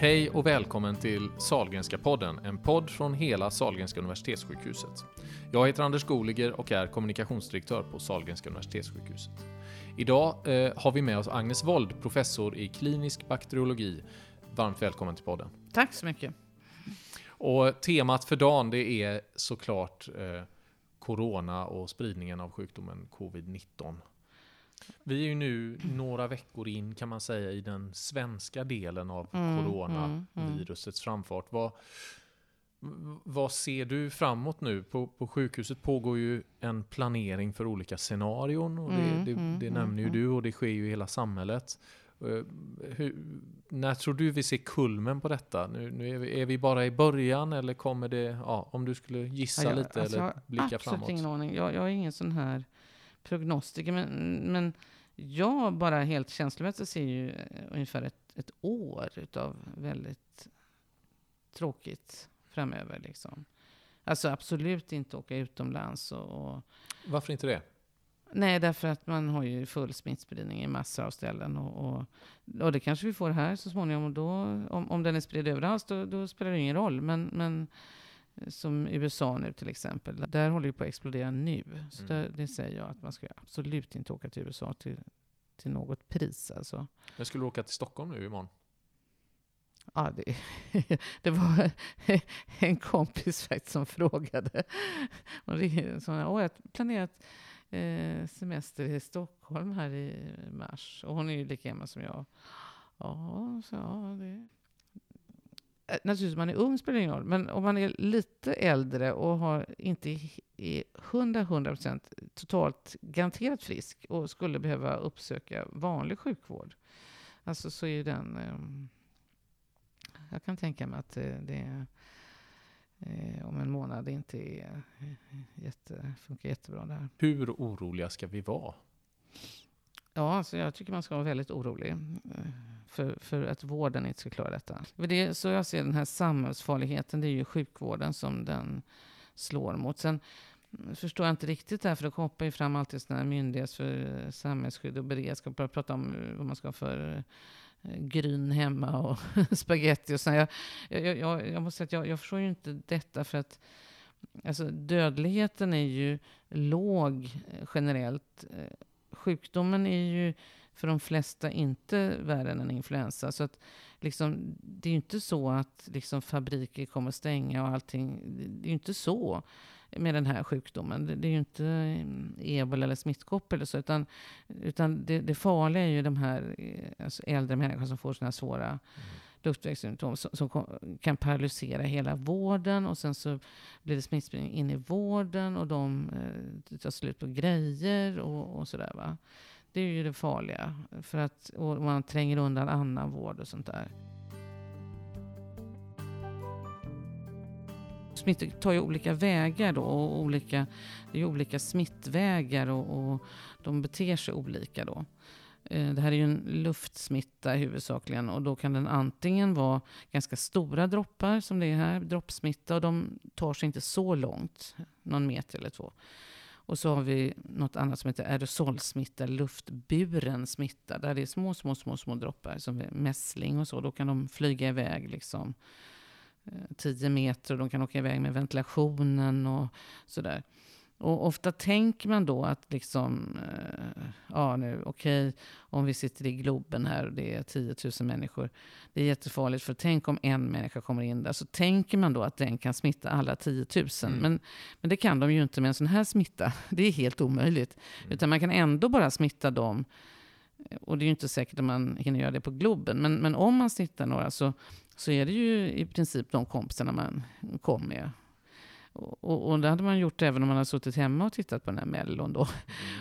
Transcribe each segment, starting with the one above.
Hej och välkommen till Salgrenska podden, en podd från hela Salgrenska universitetssjukhuset. Jag heter Anders Goliger och är kommunikationsdirektör på Salgrenska universitetssjukhuset. Idag eh, har vi med oss Agnes Wold, professor i klinisk bakteriologi. Varmt välkommen till podden. Tack så mycket. Och temat för dagen det är såklart eh, corona och spridningen av sjukdomen covid-19. Vi är ju nu några veckor in kan man säga i den svenska delen av Mm, coronavirusets framfart. Vad, vad ser du framåt nu? På, på sjukhuset pågår ju en planering för olika scenarion. Och det, Mm, det, mm, det mm, nämner ju mm. du och det sker ju i hela samhället. Eh, Hur, när tror du vi ser kulmen på detta? Nu, nu är, vi, är vi bara i början eller kommer det, ja, om du skulle gissa Ja, jag- lite alltså, jag eller har blicka absolut framåt? ingen aning. Jag, jag är ingen sån här prognostiker. Men, men jag bara helt känslomässigt ser ju eh, ungefär ett, ett år utav väldigt tråkigt framöver. Liksom. Alltså absolut inte åka utomlands. Och, och, Varför inte det? nej, därför att man har ju full smittspridning i massor av ställen. Och, och, och det kanske vi får här så småningom. Och då, om, om den är spridd överallt, då, då spelar det ingen roll. Men, men som USA nu till exempel. Där håller det på att explodera nu. Så Mm. där, det säger jag att man ska absolut inte åka till USA till, till något pris. Alltså. Jag skulle åka till Stockholm nu imorgon. Ja, det, det var en kompis faktiskt som frågade. Hon ringde, så, Åh, jag planerat eh, semester i Stockholm här i mars. Och hon är ju lika gammal som jag. Ja, så ja, det... Eh, naturligtvis, om man är ung spelar det ingen roll. Men om man är lite äldre och har inte är 100-100% totalt garanterat frisk och skulle behöva uppsöka vanlig sjukvård. Alltså så är ju den... Ehm, jag kan tänka mig att det, det eh, om en månad inte är eh, jätte, funkar jättebra där. Hur oroliga ska vi vara? Ja, alltså jag tycker man ska vara väldigt orolig eh, för, för att vården inte ska klara detta. För det är så jag ser den här samhällsfarligheten, det är ju sjukvården som den slår mot. Sen förstår jag inte riktigt det här, för då hoppar ju fram alltid sådana här myndigheter eh, för samhällsskydd och beredskap. Börjar prata om eh, vad man ska ha för gryn hemma och spaghetti och sådär. Jag, jag, jag, jag måste säga att jag, jag förstår ju inte detta för att alltså, dödligheten är ju låg generellt. Sjukdomen är ju för de flesta inte värre än en influensa. Så att, liksom, det är ju inte så att liksom, fabriker kommer stänga och allting. Det är ju inte så med den här sjukdomen. Det, det är ju inte eh, ebola eller smittkoppor eller så. Utan, utan det, det farliga är ju de här eh, alltså äldre människorna som får sådana här svåra mm luftvägssymptom som, som kan paralysera hela vården och sen så blir det smittspridning in i vården och de eh, tar slut på grejer och, och sådär va. Det är ju det farliga. För att och man tränger undan annan vård och sånt där. Smittor tar ju olika vägar då och olika, det är ju olika smittvägar och, och de beter sig olika då. Eh, det här är ju en luftsmitta huvudsakligen och då kan den antingen vara ganska stora droppar som det är här, droppsmitta och de tar sig inte så långt, någon meter eller två. Och så har vi något annat som heter aerosolsmitta, luftburen smitta, där det är små, små, små, små droppar som är mässling och så. Då kan de flyga iväg liksom eh, 10 meter och de kan åka iväg med ventilationen och sådär. Och ofta tänker man då att liksom, eh, ja nu, okej, om vi sitter i Globen här och det är 10 000 människor. Det är jättefarligt för tänk om en människa kommer in där. Så tänker man då att den kan smitta alla 10 000. Mm. Men, men det kan de ju inte med en sån här smitta. Det är helt omöjligt. Utan man kan ändå bara smitta dem. Och det är ju inte säkert att man hinner göra det på Globen. Men, men om man smittar några så, så är det ju i princip de kompisarna man kom med. Och, och, det hade man gjort även om man hade suttit hemma och tittat på den här Mellon då.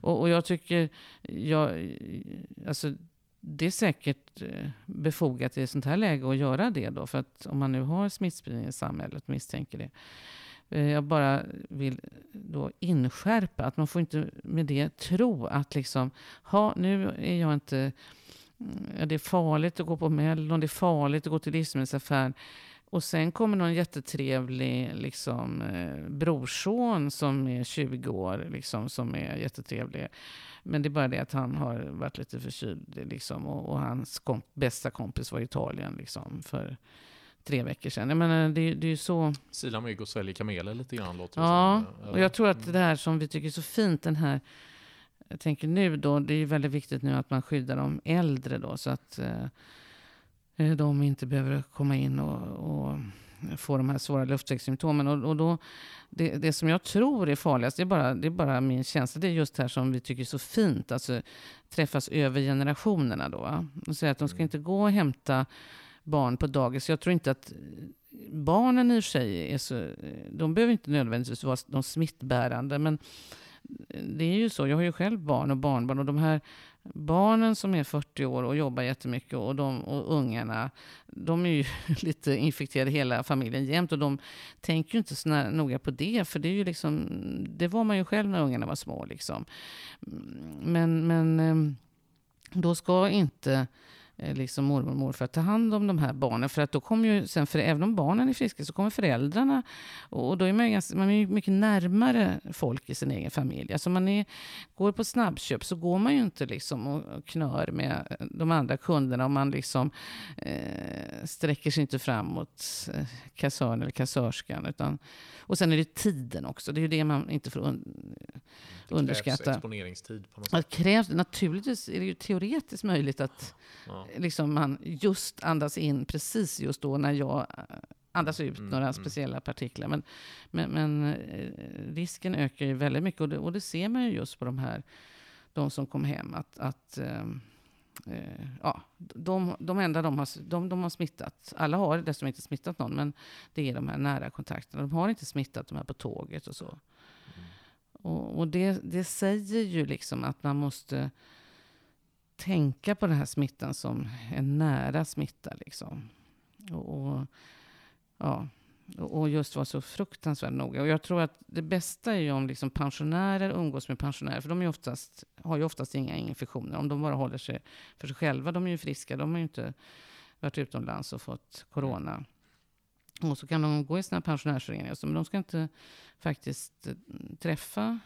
Och, och jag tycker, jag, alltså, det är säkert eh, befogat i ett sånt här läge att göra det då. För att om man nu har smittspridning i samhället, misstänker det. Eh, Jag bara vill då inskärpa att man får inte med det tro att liksom, ha, nu är jag inte, mm, ja, det är farligt att gå på Mellon, det är farligt att gå till livsmedelsaffären. Och sen kommer någon jättetrevlig liksom, eh, brorson som är 20 år, liksom, som är jättetrevlig. Men det är bara det att han har varit lite förkyld liksom, och, och hans komp bästa kompis var i Italien liksom, för tre veckor sedan. Jag menar, det, det är ju så... Sila mygg och sväljer kameler lite grann låter det Ja, som. och jag tror att det här som vi tycker är så fint, den här jag tänker nu då, det är väldigt viktigt nu att man skyddar de äldre då så att eh, de inte behöver komma in och, och få de här svåra luftvägssymptomen. Och, och då, det, det, som jag tror är farligast, det är, bara, det är bara min känsla, det är just det här som vi tycker är så fint, alltså träffas över generationerna då. Och säga att de ska mm. inte gå och hämta barn på dagis. Jag tror inte att barnen i och för sig är så, de behöver inte nödvändigtvis vara de smittbärande, men det är ju så, jag har ju själv barn och barnbarn och de här barnen som är 40 år och jobbar jättemycket och, de, och ungarna, de är ju lite infekterade hela familjen jämt och de tänker ju inte så noga på det, för det är ju liksom, det var man ju själv när ungarna var små liksom. Mm, men, men ehm, då ska inte liksom mormor och morfar ta hand om de här barnen. För att då kommer ju sen, för även om barnen är friska, så kommer föräldrarna. Och då är man, ganska, man är mycket närmare folk i sin egen familj. Alltså man är, går på snabbköp så går man ju inte liksom och knör med de andra kunderna. Och man liksom eh, sträcker sig inte fram mot eh, kassören eller kassörskan. Utan, och sen är det tiden också. Det är ju det man inte får un, det underskatta. krävs exponeringstid på något sätt. Det krävs, naturligtvis är det ju teoretiskt möjligt att ja. Liksom man just andas in precis just då när jag eh, andas ut mm, några mm. speciella partiklar. Men, men, men, eh, risken ökar ju väldigt mycket och det, och det, ser man ju just på de här, de som kom hem. Att, att eh, ja, de, de enda de har, de, de har smittat, alla har dessutom inte smittat någon, men det är de här nära kontakterna. De har inte smittat de här på tåget och så. Och, och det, det säger ju liksom att man måste tänka på den här smittan som en nära smitta. Liksom. Och, och, ja, och just vara så fruktansvärt noga. Och jag tror att det bästa är ju om liksom pensionärer umgås med pensionärer. För de är oftast, har ju oftast inga infektioner. Om de bara håller sig för sig själva. De är ju friska. De har ju inte varit utomlands och fått corona. Och så kan de gå i sina pensionärsföreningar. Men de ska inte faktiskt träffa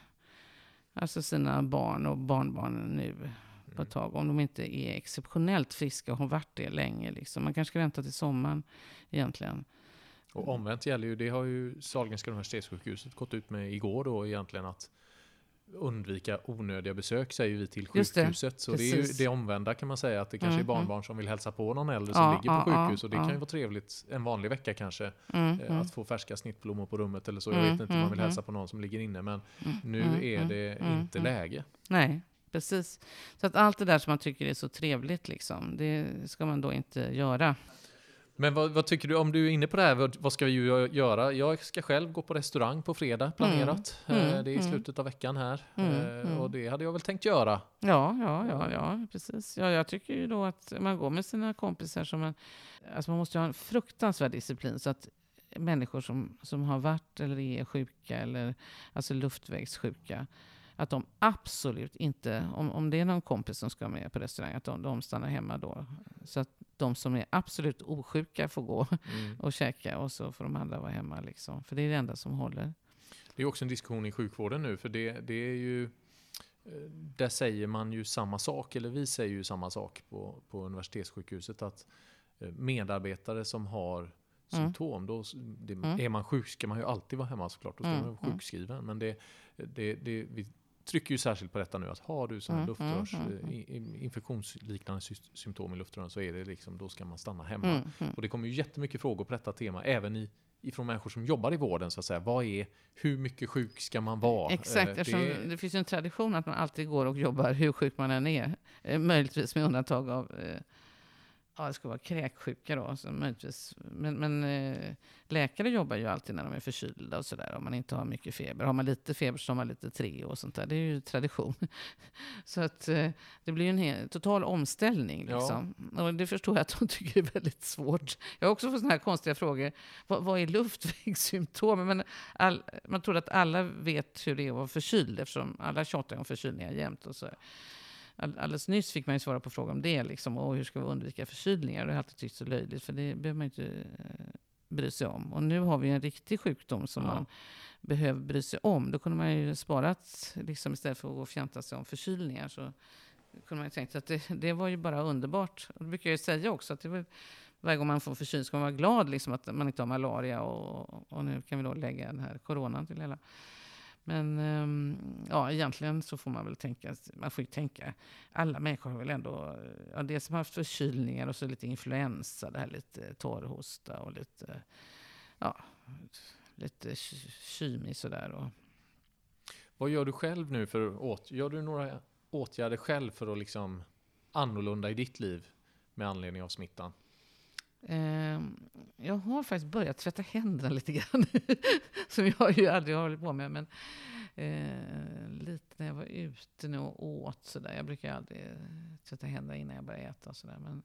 alltså sina barn och barnbarn nu på ett tag. Om de inte är exceptionellt friska och har varit det länge. Liksom. Man kanske ska vänta till sommaren egentligen. Och omvänt gäller ju, det har ju Sahlgrenska universitetssjukhuset gått ut med igår då egentligen att undvika onödiga besök säger vi till sjukhuset. Det, så precis. det är ju det omvända kan man säga. Att det kanske mm, är barnbarn mm. som vill hälsa på någon äldre som ligger på ja, sjukhus. och det kan ju vara trevligt en vanlig vecka kanske. Mm, eh, mm. att få färska snittblommor på rummet eller så. Jag vet inte om man vill hälsa på någon som ligger inne. Men nu är det inte läge. Nej, precis. Så att allt det där som man tycker är så trevligt, liksom, det ska man då inte göra. Men vad, vad, tycker du, om du är inne på det här, vad, vad, ska vi göra? Jag ska själv gå på restaurang på fredag, planerat. Mm. Mm. Det är i mm. slutet av veckan här. Mm. Mm. Och det hade jag väl tänkt göra. Ja, ja, ja, ja precis. Ja, jag tycker ju då att man går med sina kompisar som en... Alltså man måste ha en fruktansvärd disciplin så att människor som, som har varit eller är sjuka, eller alltså luftvägssjuka, att de absolut inte, om, om det är någon kompis som ska med på restaurang, att de, de stannar hemma då. Så att de som är absolut osjuka får gå mm. och käka och så får de andra vara hemma. Liksom. För det är det enda som håller. Det är också en diskussion i sjukvården nu, för det, det är ju eh, där säger man ju samma sak, eller vi säger ju samma sak på, på universitetssjukhuset, att eh, medarbetare som har mm. symptom, då, det, mm. är man sjuk ska man ju alltid vara hemma såklart, då ska mm. man vara mm. sjukskriven. Men det, det, det, vi trycker ju särskilt på detta nu att har du mm, luftrörs, mm, mm. infektionsliknande symptom i luftrören så är det liksom, då ska man stanna hemma. Mm, mm. Och det kommer ju jättemycket frågor på detta tema, även i ifrån människor som jobbar i vården så att säga. Vad är, hur mycket sjuk ska man vara? Exakt, eh, det, det finns en tradition att man alltid går och jobbar hur sjuk man än är. Eh, möjligtvis med undantag av eh, Ja, det ska vara kräksjuka då, så möjligtvis. Men, men eh, läkare jobbar ju alltid när de är förkylda och sådär, om man inte har mycket feber. Har man lite feber så har man lite tre och sånt där. Det är ju tradition. så att eh, det blir ju en hel, total omställning. Liksom. Ja. Och det förstår jag att de tycker är väldigt svårt. Jag har också fått sådana här konstiga frågor. Vad, vad är luftvägssymptom? Men all, man tror att alla vet hur det är att vara förkyld, eftersom alla tjatar om förkylningar jämt. Och så. Alldeles nyss fick man ju svara på frågan om det. Liksom, och hur ska vi undvika förkylningar? Det har jag alltid tyckt så löjligt, för det behöver man inte eh, bry sig om. Och nu har vi en riktig sjukdom som ja. man behöver bry sig om. Då kunde man ju sparat, liksom istället för att gå och fjanta sig om förkylningar, så kunde man ju tänkt att det, det var ju bara underbart. Och det brukar jag ju säga också, att det var, varje gång man får förkylning ska man vara glad liksom, att man inte har malaria och, och nu kan vi då lägga den här coronan till hela. Men um, ja, egentligen så får man väl tänka, man får ju tänka, alla människor har väl ändå, ja, det som har haft förkylningar och så lite influensa, det här lite torrhosta och lite, ja, lite kymig sådär. Och. Vad gör du själv nu för åt, gör du några åtgärder själv för att liksom annorlunda i ditt liv med anledning av smittan? Ehm, jag har faktiskt börjat tvätta händerna lite grann. som jag ju aldrig har hållit på med. Men eh, lite när jag var ute nu och åt sådär. Jag brukar aldrig eh, tvätta händerna innan jag börjar äta och sådär. Men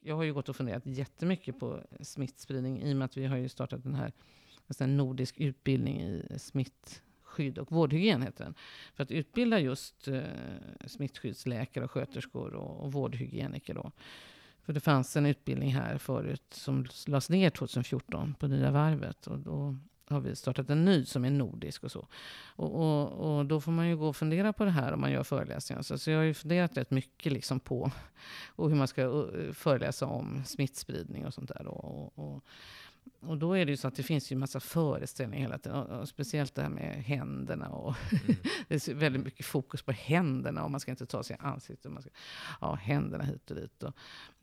jag har ju gått och funderat jättemycket på smittspridning i och med att vi har ju startat den här en nordisk utbildning i smittskydd och vårdhygien heter den. För att utbilda just eh, smittskyddsläkare och sköterskor och, och vårdhygieniker. Då. För det fanns en utbildning här förut som lades ner 2014 på Nya Varvet. Och då har vi startat en ny som är nordisk och så. Och, och, och, då får man ju gå och fundera på det här om man gör föreläsningar. Så, så jag har ju funderat rätt mycket liksom på och hur man ska eh, föreläsa om smittspridning och sånt där. Och, och, och då är det ju så att det finns ju massa föreställningar hela tiden. Och, och speciellt det här med händerna. Och mm. det är väldigt mycket fokus på händerna. Och man ska inte ta sig i ansiktet. Man ska, ja, händerna hit och dit. Och,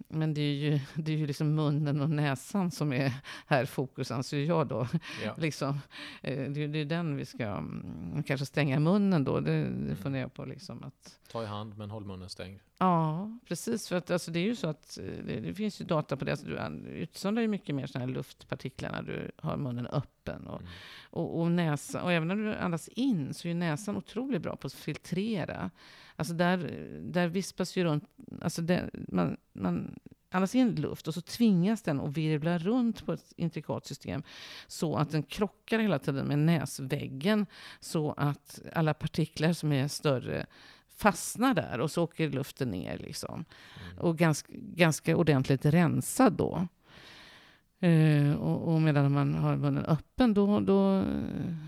men det är, ju, det är ju liksom munnen och näsan som är här fokus, anser jag då. Ja. liksom, eh, det, är den vi ska mm, kanske stänga munnen då. Det, det mm. funderar jag på. Liksom att, Ta i hand, men håll munnen stängd. Ja, precis. För att alltså, det är ju så att eh, det, det finns ju data på det. Alltså, du utsöndrar ju mycket mer sådana här luftpartiklar när du har munnen öppen. Och, mm. och, och, näsan, och även när du andas in så är näsan otroligt bra på att filtrera. Alltså där, där vispas ju runt, alltså där, man, man andas in luft och så tvingas den att virvla runt på ett intrikat system så att den krockar hela tiden med näsväggen så att alla partiklar som är större fastnar där och så åker luften ner. Liksom. Mm. Och ganska, ganska ordentligt rensad då. Eh, och, och, medan man har munnen öppen då, då eh,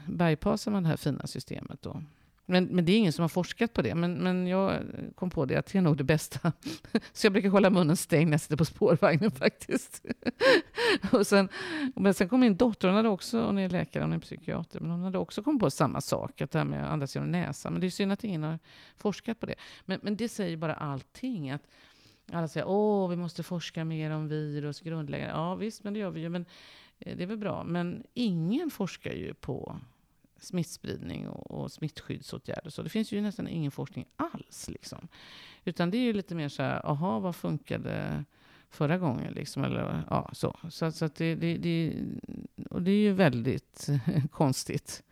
bypassar man det här fina systemet. Då. Men, men det är ingen som har forskat på det. Men, men jag kom på det att det är nog det bästa. Så jag brukar hålla munnen stängd när jag sitter på spårvagnen faktiskt. och sen, men sen kom min dotter, hon hade också, hon är läkare, hon är psykiater, men hon hade också kommit på samma sak, att det här med att andas genom näsan. Men det är synd att ingen har forskat på det. Men, men det säger bara allting. att alla säger åh, vi måste forska mer om virus grundläggande. Ja visst, men det gör vi ju. Men eh, det är väl bra. Men ingen forskar ju på smittspridning och, och smittskyddsåtgärder. Så det finns ju nästan ingen forskning alls. Liksom. Utan det är ju lite mer så här, aha, vad funkade förra gången? Liksom, eller, ja, så så, så det, det, det, och det är ju väldigt konstigt.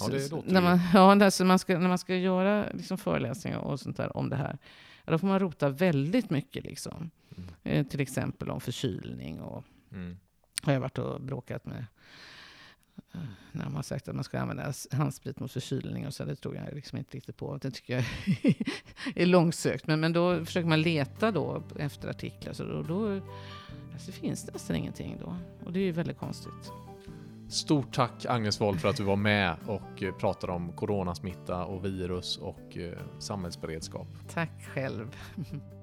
Ja, det låter när man, ja, alltså man ska, när man ska göra liksom föreläsningar och sånt där om det här, ja, då får man rota väldigt mycket. Liksom. Mm. Eh, till exempel om förkylning. Och, mm. har jag varit och bråkat med när de har sagt att man ska använda handsprit mot förkylning och så. Det tror jag liksom inte riktigt på. Det tycker jag är långsökt. Men, men då försöker man leta då efter artiklar. Så då, då alltså finns det nästan ingenting då. Och det är ju väldigt konstigt. Stort tack Agnes Wold för att du var med och eh, pratade om coronasmitta och virus och eh, samhällsberedskap. Tack själv.